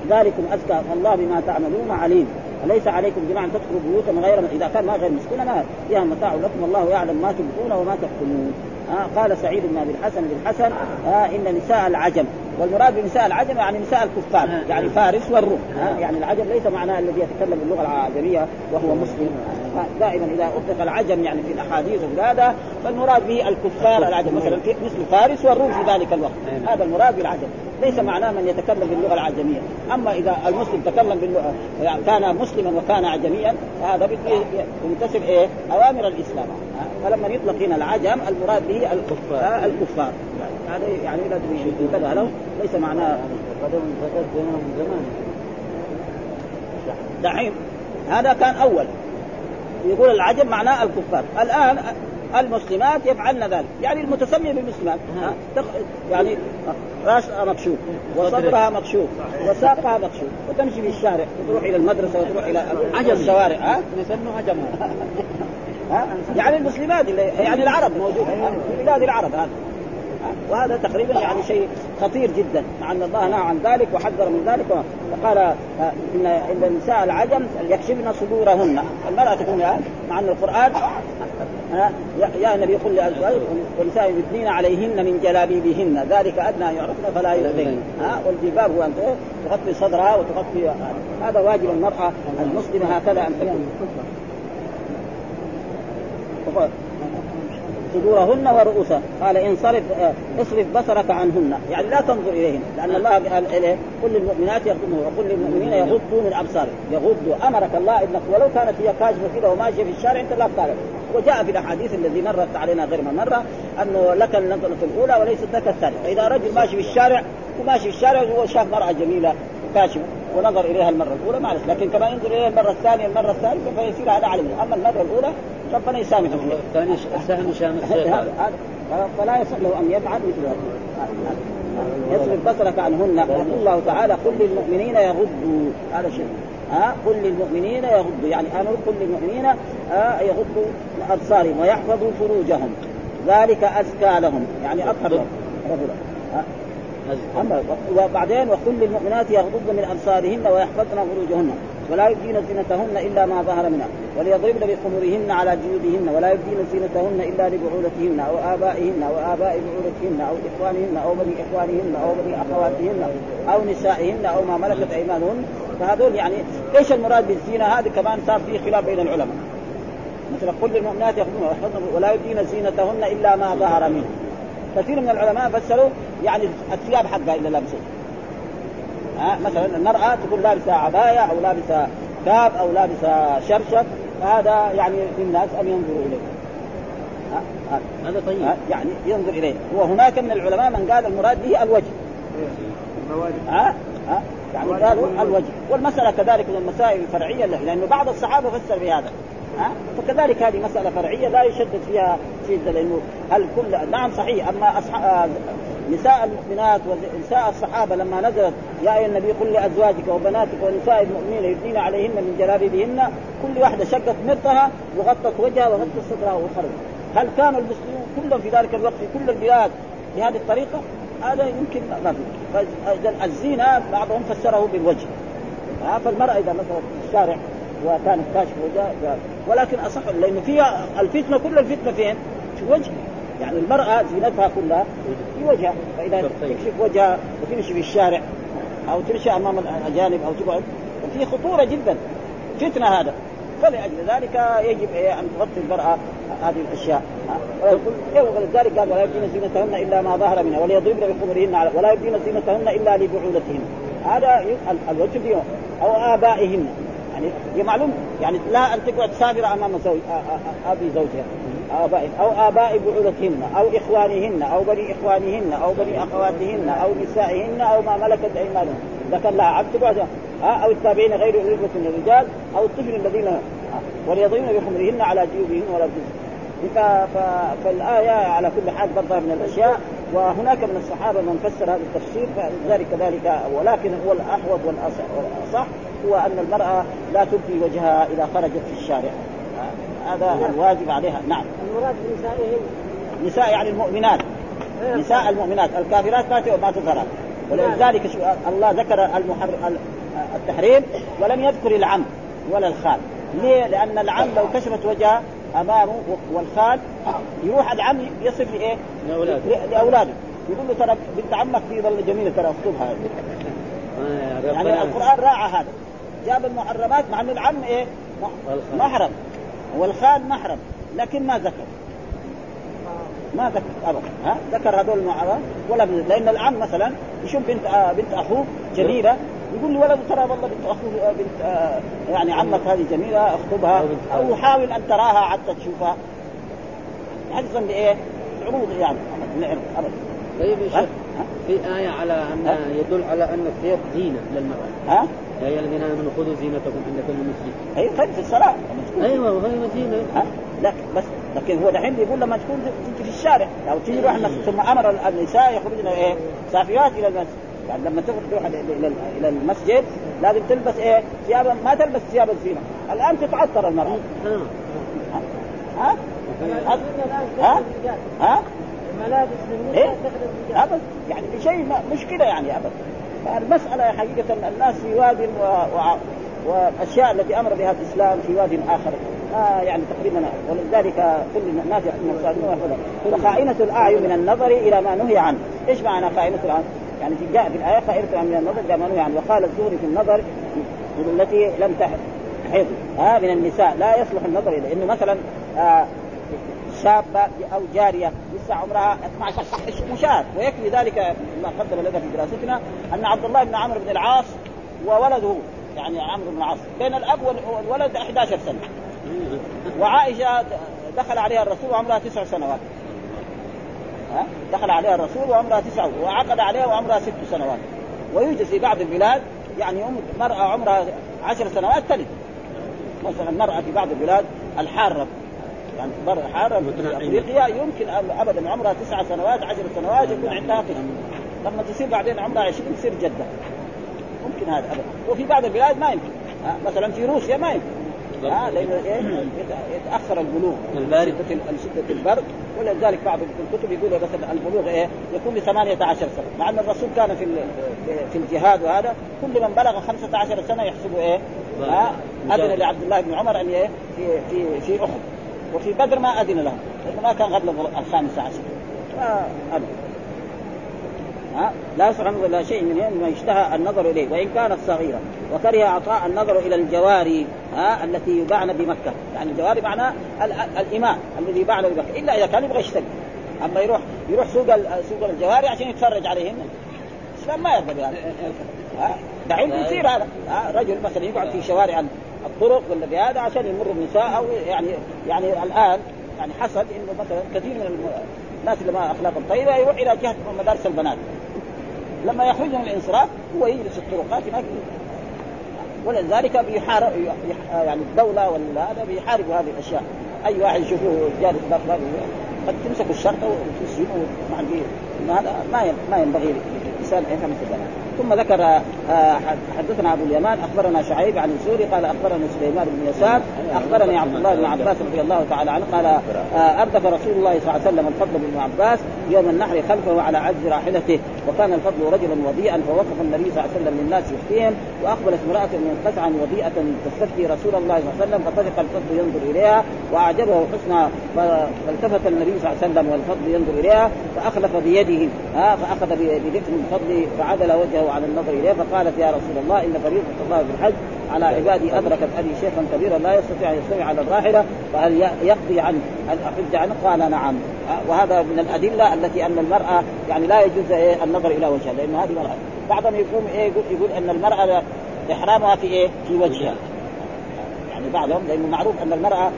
A: ذلكم اذكى والله بما تعملون عليم. ليس عليكم جماعة تدخلوا بيوتا غير إذا كان ما غير مسكونه ما فيها متاع لكم والله يعلم ما تبقون وما تكتمون. آه قال سعيد بن أبي الحسن بالحسن آه إن نساء العجم. والمراد بنساء العجم يعني نساء الكفار يعني فارس والروم. آه. يعني العجم ليس معناه الذي يتكلم باللغة العجميه وهو مسلم. دائما إذا أطلق العجم يعني في الأحاديث وهذا فالمراد به الكفار العجم. مثلا مثل فارس والروم في ذلك الوقت. هذا المراد بالعجم. ليس معناه من يتكلم باللغة العجمية. أما إذا المسلم تكلم باللغة يعني كان مسلما وكان عجميا فهذا ينتسب إيه أوامر الإسلام. فلما يطلق هنا العجم المراد به الكفار. الكفار. هذا يعني لازم ينتبه له ليس معناه دحين هذا كان أول. يقول العجم معناه الكفار. الآن المسلمات يفعلن ذلك. يعني المتسمية بالمسلمات. يعني راسها مكشوف. وصدرها مكشوف. وساقها مكشوف. وتمشي في الشارع. وتروح إلى المدرسة وتروح إلى عجم الشوارع. ها؟
C: نسميه عجم
A: يعني المسلمات اللي يعني العرب. موجود. في بلاد العرب هذا. وهذا تقريبا يعني شيء خطير جدا مع أن الله نهى عن ذلك وحذر من ذلك وقال آه، إن ان النساء العجم يكشفن صدورهن. المرأة تكون مع أن القرآن آه، يا النبي قل لازواجك ونساء يدنين عليهن من جلابيبهن. ذلك أدنى يعرفن فلا يؤذين. ها والجلباب هو أن تغطي صدرها وتغطي هذا واجب المرأة المسلمة هكذا أن تكون. صدورهن ورؤوسهن. قال انصرف آه، اصرف بصرك عنهن. يعني لا تنظر إليهن لأن الله قال إليه كل للمؤمنات يغضن وقل للمؤمنين يغضوا من ابصارهم يغضوا أمرك الله إنك ولو كانت هي كاشفة كذا وماشيه في الشارع أنت لا تطالب. وجاء في الأحاديث الذي مرت علينا غير من مرة أنه لك النظرة الأولى وليست لك الثانية. فإذا رجل ماشي في الشارع وماشي في الشارع وهو شاف مرأة جميلة كاشفه ونظر إليها المرة الأولى معلش. لكن كما ينظر إليها المرة الثانية المرة الثالثة فيصير هذا علم أما المرة الأولى ربنا يسامحه
C: سهم
A: فلا يصح له أن يفعل مثل هذا. يصرف بصرك عنهن. يقول الله تعالى قل للمؤمنين يغضوا. هذا شيء. ها؟ قل للمؤمنين يغضوا. يعني أمر كل للمؤمنين يغضوا أبصارهم ويحفظوا فروجهم. ذلك أزكى لهم. يعني أطهر لهم. أما وبعدين وكل للمؤمنات يغضضن من أبصارهن ويحفظن فروجهن. ولا يبدين زينتهن إلا ما ظهر منها وليضربن بخمرهن على جيوبهن ولا يبدين زينتهن إلا لبعولتهن أو آبائهن أو آباء بعولتهن أو إخوانهن أو بني إخوانهن أو بني أخواتهن أو نسائهن أو ما ملكت أيمانهن. فهذول يعني إيش المراد بالزينة؟ هذه كمان صار في خلاف بين العلماء. مثل كل المؤمنات يخرجن ولا يبدين زينتهن إلا ما ظهر منه. كثير من العلماء فسروا يعني الثياب حقها إلا لابسه ها مثلا المرأة تكون لابسة عباية أو لابسة كاب أو لابسة شرشف هذا يعني للناس أن ينظروا إليه.
C: هذا طيب.
A: يعني ينظر إليه. وهناك من العلماء من قال المراد به الوجه. ها ها يعني قالوا الوجه. والمسألة كذلك من المسائل الفرعية لأنه بعض الصحابة فسر بهذا. ها فكذلك هذه مسألة فرعية لا يشدد فيها شدة لأنه هل كل نعم صحيح. أما أصحاب نساء المؤمنات ونساء الصحابة لما نزلت يا أيها النبي قل لأزواجك وبناتك ونساء المؤمنين يدين عليهن من جلابيبهن. كل واحدة شقت مرتها وغطت وجهها وغطت صدرها وخرجت. هل كان المسلمون كلهم في ذلك الوقت في كل البلاد بهذه الطريقة؟ هذا يمكن ما في الزينه بعضهم فسره بالوجه. فالمرأة إذا مثلا في الشارع وكانت كاشفه وجهها ولكن أصح لأنه فيها الفتنة كل الفتنة فين؟ في وجه يعني المرأة زينتها كلها في وجهها فإذا تكشف وجهها وتمشي في الشارع أو تمشي أمام الأجانب أو تقعد في خطورة جدا فتنة هذا. فلأجل ذلك يجب إيه أن تغطي المرأة هذه الأشياء. ولذلك قال ولا يبدين زينتهن إلا ما ظهر منها وليضربن بخمرهن ولا يبدين زينتهن إلا لبعولتهن. هذا الوجه أو آبائهن. يعني معلوم يعني لا أن تقعد سافرة أمام زوج أبي زوجها أو آباء بعولتهن أو إخوانهن أو بني إخوانهن أو بني أخواتهن أو نسائهن أو ما ملكت أيمانهن ذكر لها عبد بعد أو التابعين غير أولي من الرجال أو الطفل الذين وليضربن بخمرهن على جيوبهن ولا فالآية على كل حال برضه من الأشياء وهناك من الصحابة من فسر هذا التفسير فذلك ذلك ولكن هو الأحوط والأصح. هو أن المرأة لا تبدي وجهها إذا خرجت في الشارع. هذا الواجب عليها. نعم.
D: المراد
A: نساء يعني المؤمنات. إيه. نساء المؤمنات. الكافرات ما ما تظهر ولذلك الله ذكر المحر... التحريم ولم يذكر العم ولا الخال. ليه؟ لأن العم لو كشفت وجهه أمامه والخال يروح العم يصف لإيه؟
C: لأولاده.
A: لأولاده. يقول له ترى بنت عمك في ظل جميلة ترى اخطبها آه يعني القرآن راعى هذا. جاب المحرمات مع أن العم إيه؟ محرم. والخال محرم. لكن ما ذكر. ما ذكر أبدا. ها؟ ذكر هذول المعرض ولا لأن العم مثلا يشوف بنت آه بنت أخوه جميلة. يقول ولد ترى والله بنت أخوه آه بنت آه يعني عمك هذه جميلة أخطبها. أو حاول أن تراها حتى تشوفها. حفظا لايه؟ عروض يعني. ابدا.
C: طيب يا شيخ في آية على أن يدل على أن الثياب زينة للمرأة.
A: ها؟
C: يا أيها الذين آمنوا خذوا زينتكم عند كل مسجد.
A: أيوه طيب في الصلاة.
C: أيوه وهي زينة.
A: ها؟ لا بس لكن هو دحين بيقول لما تكون تجي في الشارع أو تجي روح ثم أمر النساء يخرجن إيه؟ سافيات إلى المسجد. يعني لما تروح إلى إلى المسجد لازم تلبس إيه؟ ثيابا ما تلبس ثياب الزينة، الآن تتعطر المرأة. ها؟ ها؟ ها؟
C: الملابس
A: إيه؟ ابدا يعني بشيء مشكله يعني ابدا فالمسألة حقيقة الناس في واد و... و... والأشياء التي أمر بها الإسلام في واد آخر. آه يعني تقريبا ولذلك كل الناس يحكمون وخائنة الأعين من النظر إلى ما نهي عنه، إيش معنى خائنة الأعين؟ يعني في جاء في الآية خائنة من النظر إلى ما نهي عنه، وقال الزهري في النظر التي لم تحض آه من النساء. لا يصلح النظر إليه، إنه مثلا آه شابة أو جارية لسه عمرها 12 مشاهد ويكفي ذلك ما قدم لنا في دراستنا أن عبد الله بن عمرو بن العاص وولده يعني عمرو بن العاص. بين الأب والولد 11 سنة. وعائشة دخل عليها الرسول وعمرها تسع سنوات. ها؟ دخل عليها الرسول وعمرها تسع وعقد عليها وعمرها ست سنوات. ويوجد في بعض البلاد يعني مرأة عمرها عشر سنوات تلد. مثلا المرأة في بعض البلاد الحارة. يعني حارة في أفريقيا يمكن ابدا عمرها تسع سنوات عشر سنوات يكون عندها طفل. لما تصير بعدين عمرها 20 تصير جدة. ممكن هذا ابدا. وفي بعض البلاد ما يمكن. مثلا في روسيا ما يمكن. ها لأنه إيه؟ يتأخر البلوغ. البارد. شده البرد. ولذلك بعض الكتب يقول مثلا البلوغ إيه؟ يكون ب 18 سنة. مع إن الرسول كان في في الجهاد وهذا كل من بلغ 15 سنة يحسبه إيه؟ ها أذن لعبد الله بن عمر أن إيه؟ في في في أحد. وفي بدر ما أذن لهم. لأنه ما كان قبل الخامسه عشر. فأبدا ها؟ لا يصح ولا شيء من ما يشتهى النظر إليه. وإن كانت صغيرة وكره أعطاء النظر إلى الجواري ها التي يباعن بمكة. يعني الجواري معناه الإماء الذي يباعن بمكة. إلا إذا كان يبغى يشتري. أما يروح يروح سوق سوق الجواري عشان يتفرج عليهن الاسلام ما يرضى بهذا ها؟ دحين يصير هذا. رجل مثلا يقعد في شوارع الطرق ولا بهذا عشان يمر النساء أو يعني يعني الآن يعني حصل إنه مثلا كثير من الناس اللي ما أخلاقهم طيبة يروح إلى جهة مدارس البنات. لما يخرج من الانصراف هو يجلس الطرقات هناك. ولذلك بيحارب يعني الدولة ولا هذا بيحاربوا هذه الأشياء. أي واحد يشوفوه جالس باب قد تمسك الشرطة وتسجنه ما هذا ما ما ينبغي الانسان يفهم مثل ثم ذكر آه، حدثنا أبو اليمان أخبرنا شعيب عن الزوري قال اخبرنا سليمان بن يسار أخبرني عبد الله بن عباس رضي الله تعالى عنه قال آه، أردف رسول الله صلى الله عليه وسلم الفضل بن عباس يوم النحر خلفه على عجز راحلته وكان الفضل رجلا وضيئا فوقف النبي صلى الله عليه وسلم للناس يفتيهم وأقبلت امرأة من قسعا وضيئة تستفتي رسول الله صلى الله عليه وسلم فطفق الفضل ينظر إليها وأعجبه حسنها فالتفت النبي صلى الله عليه وسلم والفضل ينظر إليها فأخلف بيده ها فأخذ بذكر الفضل فعدل وجهه على النظر إليه فقالت يا رسول الله إن فريضه الله في الحج على عبادي أدركت أبي شيخا كبيرا لا يستطيع أن يستوي على الراحلة فهل يقضي عن ان أحج عنه؟ قال نعم وهذا من الأدلة التي أن المرأة يعني لا يجوز إيه النظر إلى وجهها لأن هذه مرأة بعضهم يقوم إيه يقول, يقول أن المرأة إحرامها في إيه؟ في وجهها يعني بعضهم لأنه معروف أن المرأة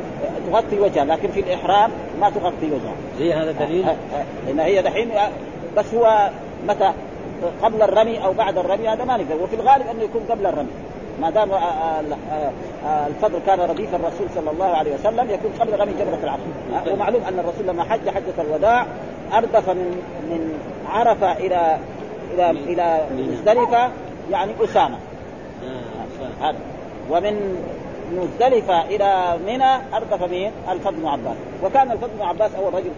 A: تغطي وجهها لكن في الإحرام ما تغطي وجهها
C: زي هذا دليل؟
A: لأن هي دحين بس هو متى قبل الرمي أو بعد الرمي هذا ما نقدر. وفي الغالب أنه يكون قبل الرمي. ما دام آه، آه، آه، الفضل كان رديف الرسول صلى الله عليه وسلم يكون قبل رمي جمره العقبه ومعلوم أن الرسول لما حج حجة الوداع أردف من من عرفة إلى إلى إلى مزدلفة يعني أسامة. هذا. ومن مزدلفة إلى منى أردف مين؟ الفضل بن عباس، وكان الفضل بن عباس أول رجل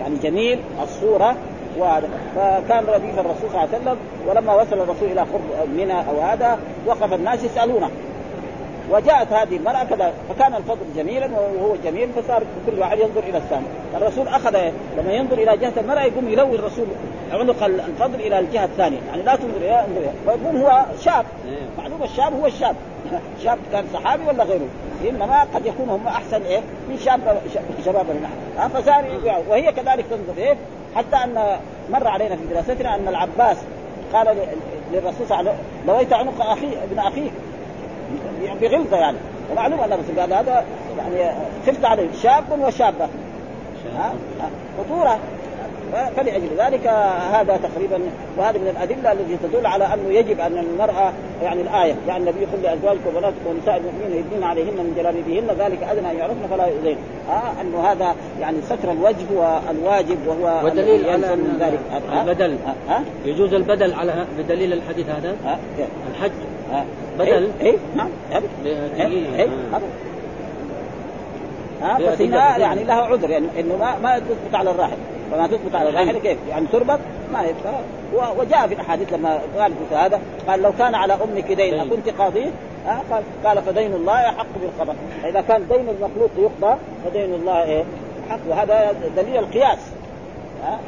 A: يعني جميل الصورة وهذا. فكان رديف الرسول صلى الله عليه وسلم ولما وصل الرسول إلى قرب منى أو هذا وقف الناس يسألونه. وجاءت هذه المرأة كذا فكان الفضل جميلا وهو جميل فصار كل واحد ينظر إلى الثاني. الرسول أخذ لما ينظر إلى جهة المرأة يقوم يلوي الرسول. عنق الفضل إلى الجهة الثانية. يعني لا تنظر إلى انظر فيقول هو شاب. معلوم الشاب هو الشاب. شاب كان صحابي ولا غيره؟ إنما قد يكون هم أحسن إيه؟ من شاب شباب نحن. فصار وهي كذلك تنظر إيه؟ حتى أن مر علينا في دراستنا أن العباس قال للرسول صلى الله عليه وسلم لويت عنق أخي ابن أخيك. بغلظه يعني. ومعلوم أن الرسول قال هذا يعني خفت عليه شاب وشابة. خطورة. فلأجل ذلك هذا تقريبا وهذا من الأدلة التي تدل على أنه يجب أن المرأة يعني الآية يعني النبي يقول لأزواجكم وبناتكم ونساء المؤمنين يدين عليهن من جلابيبهن ذلك أدنى أن يعرفن فلا يؤذين آه أنه هذا يعني ستر الوجه هو الواجب وهو
C: ودليل على من ذلك البدل ها؟ أه؟ يجوز البدل على بدليل الحديث هذا أه؟ الحج أه؟ بدل
A: اي إيه؟ نعم إيه؟ ها هنا. يعني لها عذر يعني إنه ما ما تثبت على الراحل فما تثبت على الراحل كيف؟ يعني تربط ما و- وجاء في الأحاديث لما قال هذا قال لو كان على أمك دين. أكنت قاضيه قال قال فدين الله احق بالقضاء اذا كان دين المخلوق يقضى فدين الله إيه؟ حق وهذا دليل القياس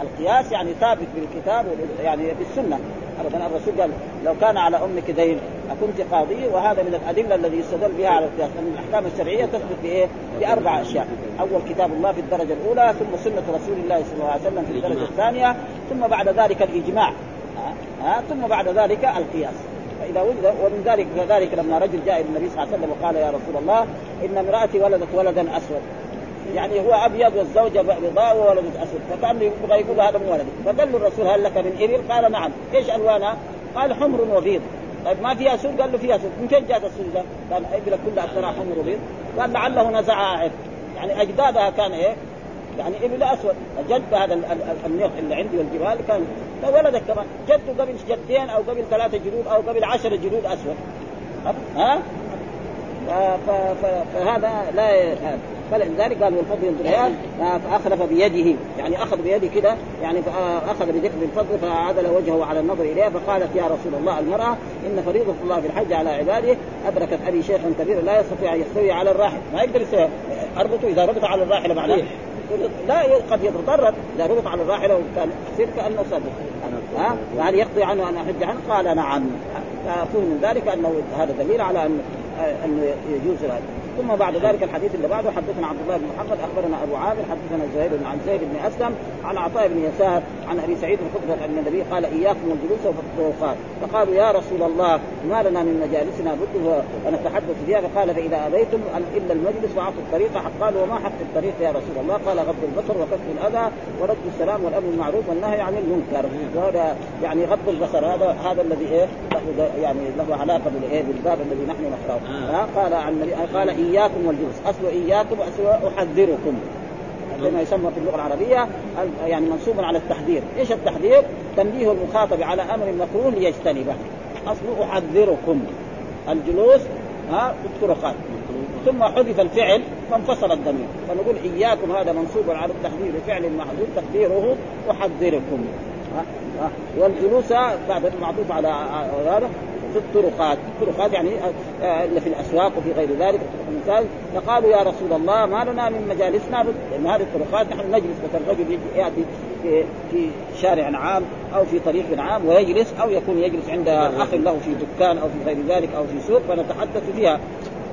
A: القياس يعني ثابت بالكتاب يعني بالسنة ابدا الرسول قال لو كان على أمك دين أكنت قاضي وهذا من الأدلة الذي يستدل بها على القياس لأن الأحكام الشرعية تثبت بإيه؟ بأربع أشياء. أول كتاب الله في الدرجة الأولى ثم سنة رسول الله صلى الله عليه وسلم في
C: الدرجة.
A: الثانية ثم بعد ذلك الإجماع. ها, ها؟ ثم بعد ذلك القياس. فإذا وجد ومن ذلك كذلك لما رجل جاء إلى النبي صلى الله عليه وسلم وقال يا رسول الله إن امرأتي ولدت ولدا أسود. يعني هو أبيض والزوجة بيضاء وولدت اسود فكان يبغى يقول هذا من ولدك فقال له الرسول هل لك من إبل؟ قال نعم إيش ألوانها؟ قال حمر وبيض طيب ما فيها سود؟ قال له فيها سود من فين جاءت السود؟ قال ابلك كلها اكثرها حمر وبيض قال لعله نزعها عرق يعني أجدادها كان إيه؟ يعني إبل أسود جد هذا ال- ال- النيق اللي عندي والجبال كان ولدك كمان جده قبل جدين أو قبل ثلاثة جلود أو قبل عشرة جلود أسود ها فهذا لا. فلذلك قال والفضل إليه، فأخلف بيده يعني أخذ بيده كده يعني فأخذ بذكر الفضل فعدل وجهه على النظر اليه فقالت يا رسول الله المرأة إن فريضة الله في الحج على عباده أدركت أبي شيخا كبيرا لا يستطيع أن يستوي على الراحل. ما يقدر يستوي اربطه إذا ربط على الراحله معناه لا قد يتضرر إذا ربط على الراحله وكان يصير كأنه صدق ها؟ وهل يقضي عنه أن أحج عنه؟ قال نعم. ففهم من ذلك أنه هذا دليل على ان انه يجوز هذا ثم بعد ذلك الحديث اللي بعده حدثنا عبد الله بن محمد أخبرنا أبو عامر حدثنا زهير بن عن زيد بن أسلم عن عطاء بن يسار عن أبي سعيد الخدري أن النبي قال إياكم والجلوس في الطرقات فقالوا يا رسول الله ما لنا من مجالسنا بد ونتحدث فيها. فقال فإذا أبيتم إلا المجلس وعطوا الطريق قالوا وما حق الطريق يا رسول الله؟ قال غض البصر وكف الأذى ورد السلام والأمر بالمعروف والنهي عن المنكر. وهذا يعني غض البصر هذا هذا الذي إيه؟ يعني له علاقة بالإيه؟ بالباب الذي نحن نقراه قال عن قال إياكم والجلوس. اصل إياكم اصل أحذركم. كما يسمى في اللغة العربية ال- يعني منصوب على التحذير، إيش التحذير؟ تنبيه المخاطب على أمر مكروه ليجتنبه. أصل أحذركم. الجلوس ها الطرقات. ثم حذف الفعل فانفصل الضمير. فنقول إياكم هذا منصوب على التحذير. بفعل محذوف تقديره أحذركم؟ والجلوس بعد المعطوف على هذا في الطرقات، الطرقات يعني آه، اللي في الأسواق وفي غير ذلك. المثال فقالوا يا رسول الله ما لنا من مجالسنا لأن هذه الطرقات نحن نجلس مثلا رجل يجي- يأتي في في شارع عام أو في طريق عام ويجلس أو يكون يجلس عند أخ له في دكان أو في غير ذلك أو في سوق فنتحدث فيها.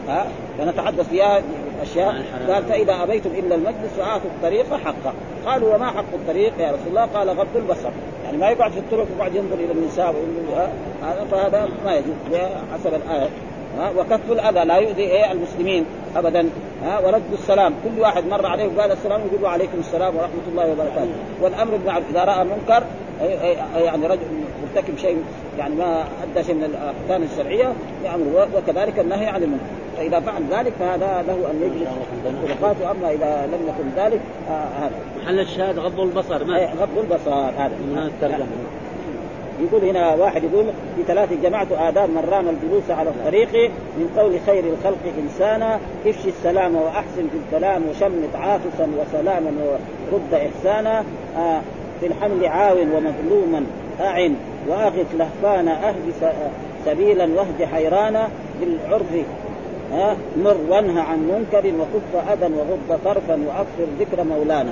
A: ها؟ فنتحدث فيها أشياء.
C: عن الحلال.
A: قال فإذا أبيتم إلا المجلس فاعطوا الطريق حقه قالوا وما حق الطريق يا رسول الله؟ قال غض البصر. يعني ما يقعد في الطرق ويقعد ينظر إلى النساء ها هذا فهذا ما يجوز حسب الآية. ها وكف الأذى لا يؤذي إيه المسلمين ابدا. ها ورد السلام كل واحد مر عليه وقال السلام يقول عليكم السلام ورحمة الله وبركاته. والأمر بالمعروف إذا رأى منكر يعني رجل مرتكب شيء يعني ما أدى شيء من الاحكام الشرعية يامر وكذلك النهي عن المنكر. فإذا فعل ذلك فهذا له أن يجلس. الطرقات واما إذا لم يكن ذلك آه هذا.
C: محل الشاهد غض البصر ما؟
A: غض البصر هذا.
C: من الترجمة.
A: يقول هنا واحد يقول في ثلاث جمعت آداب من رام الجلوس على الطريق من قول خير الخلق إنسانا افشي السلام وأحسن في الكلام وشمت عاطفا وسلاما ورد إحسانا آه في الحمل عاون ومظلوما أعن وأغث لهفانا أهد سبيلا واهد حيرانا بالعرف مر وانهى عن منكر وكف أذى وغض طرفا وأكثر ذكر مولانا؟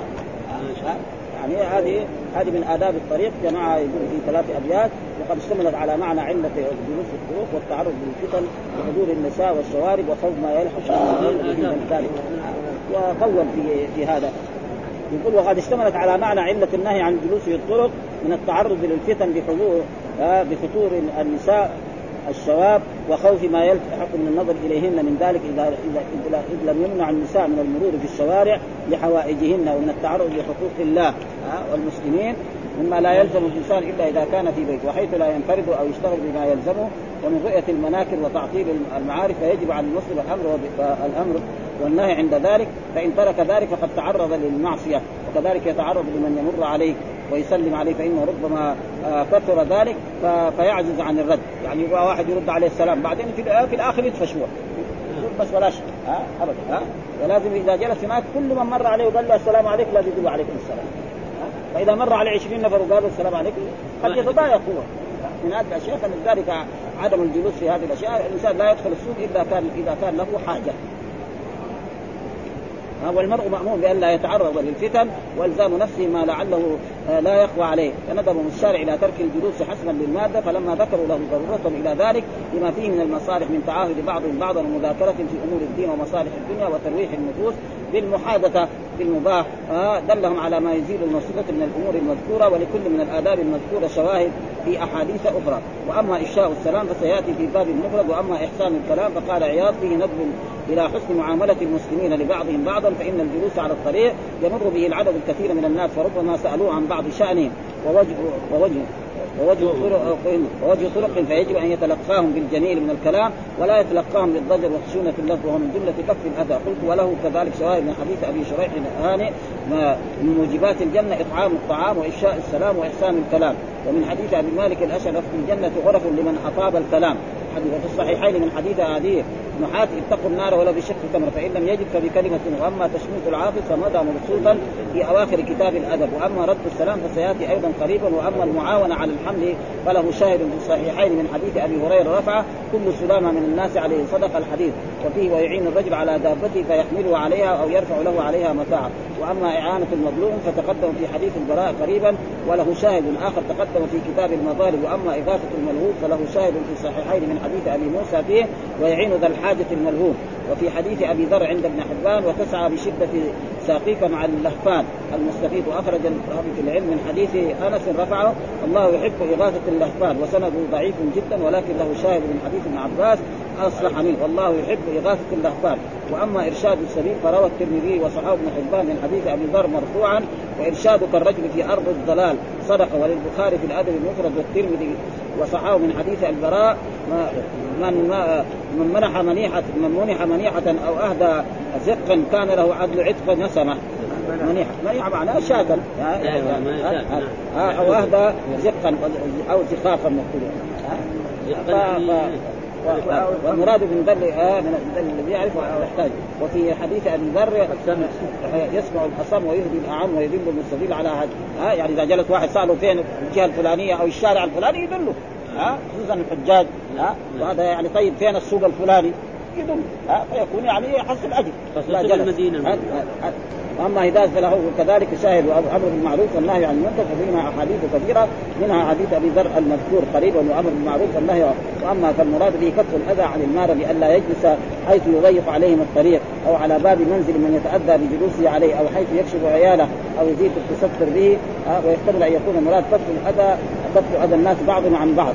A: يعني هذه هذه من آداب الطريق. جماعة يقول في ثلاث أبيات. وقد اشتملت على معنى علة الجلوس في الطرق والتعرض للفتن وحضور النساء والشوارب وخوف ما يلحق من ذلك. وطول في في هذا. يقول وقد اشتملت على معنى علة النهي عن الجلوس في الطرق من التعرض للفتن بحضور آه، بفطور النساء الشواب وخوف ما يلحق من النظر إليهن من ذلك اذا اذا إذا لم يمنع النساء من المرور في الشوارع لحوائجهن ومن التعرض لحقوق الله. والمسلمين مما لا يلزم الإنسان إلا إذا كان في بيت وحيث لا ينفرد أو يشتغل بما يلزمه ومن رؤية المناكر وتعطيل المعارف فيجب على المسلم الأمر الأمر والنهي عند ذلك فإن ترك ذلك فقد تعرض للمعصية وكذلك يتعرض لمن يمر عليه. ويسلم عليه فإنه ربما آه، كثر ذلك فيعجز عن الرد. يعني يبغى واحد يرد عليه السلام بعدين في الآخر يدفش هو بس ولا شيء ها؟ ابدا. ها؟ ولازم إذا جلس هناك كل من مر عليه وقال له السلام عليكم لازم يقول عليكم السلام. فإذا مر عليه 20 نفر وقالوا السلام عليكم قد يتضايق هو من هذه الاشياء فلذلك عدم الجلوس في هذه الأشياء الإنسان لا يدخل السوق إلا كان إذا كان له حاجة. والمرء مأمور بأن لا يتعرض للفتن وإلزام نفسه ما لعله آه، لا يخوى عليه. فندبهم الشارع إلى ترك الجلوس حسبا للمادة فلما ذكروا له ضرورتهم إلى ذلك لما فيه من المصالح من تعاهد بعضهم بعضا ومذاكرة في أمور الدين ومصالح الدنيا وترويح النفوس بالمحادثة بالمباح آه، دلهم على ما يزيل المصيبة من الأمور المذكورة ولكل من الآداب المذكورة شواهد في أحاديث أخرى. وأما إفشاء السلام فسيأتي في باب المفرد وأما إحسان الكلام فقال عياض فيه ندب إلى حسن معاملة المسلمين لبعضهم بعضا فإن الجلوس على الطريق يمر به العدد الكثير من الناس فربما سألوه عن بعض شانهم ووجه ووجه ووجه طرق ووجه طرق فيجب أن يتلقاهم بالجميل من الكلام ولا يتلقاهم بالضجر وخشونه اللفظ وهو من جملة كف الأذى. قلت وله كذلك شواهد من حديث أبي شريح الهاني من موجبات الجنة إطعام الطعام وافشاء السلام وإحسان الكلام. ومن حديث أبي مالك الاشرف في الجنة غرف لمن أطاب الكلام. حديث وفي الصحيحين من حديث هذه نحات اتقوا النار ولو بشق تمر فإن لم يجد فبكلمة وأما تشميت العاطف فمضى مبسوطا في أواخر كتاب الأدب. وأما رد السلام فسيأتي أيضا قريبا وأما المعاونة على الحمل فله شاهد في الصحيحين من حديث أبي هريرة رفع كل سلامة من الناس عليه. صدق الحديث. وفيه ويعين الرجل على دابته فيحمله عليها أو يرفع له عليها متاعا وأما إعانة المظلوم فتقدم في حديث البراء قريبا وله شاهد آخر تقدم في كتاب المظالم. وأما إغاثة الملهوف فله شاهد في الصحيحين من حديث أبي موسى فيه ويعين ذا الحاجة الملهوف وفي حديث أبي ذر عند ابن حبان وتسعى بشدة ساقيك مع اللهفان. المستفيد واخرج في العلم من حديث أنس رفعه الله يحب إغاثة اللهفان. وسنده ضعيف جدا ولكن له شاهد من حديث ابن عباس اصلح منه والله يحب اغاثه اللهفان وأما إرشاد السبيل فروى الترمذي وصحابه ابن حبان من حديث أبي ذر مرفوعا وارشادك الرجل في أرض الضلال. صدقه وللبخاري في الأدب المفرد والترمذي وصححه من حديث البراء من ما من منح منيحة من منح منيحة أو أهدى زقا كان له عدل عتق نسمة. منيحة. منيحة معناها شاكا أو أهدى زقا أو زخافا مقتولا والمراد من ذل آه من الذل الذي يعرف ويحتاج. وفي حديث أبي ذر يسمع الأصم ويهدي الأعم ويدل المستدل على هذا. آه يعني إذا جلس واحد سأله فين الجهة الفلانية أو الشارع الفلاني يدله ها خصوصا الحجاج. ها وهذا يعني طيب فين السوق الفلاني؟ يدل ها فيكون يعني يحصل اجر
C: خاصة المدينة
A: وأما هدايه فله كذلك شاهد أمر بالمعروف والنهي عن المنكر ففيهما أحاديث كثيرة منها حديث أبي ذر المذكور قريبا وامر بالمعروف والنهي وأما فالمراد به كف الأذى عن المار لئلا يجلس حيث يضيق عليهم الطريق أو على باب منزل من يتأذى بجلوسه عليه أو حيث يكشف عياله أو يزيد التستر به ويحتمل أن يكون المراد كف الأذى كف أذى الناس بعضهم عن بعض.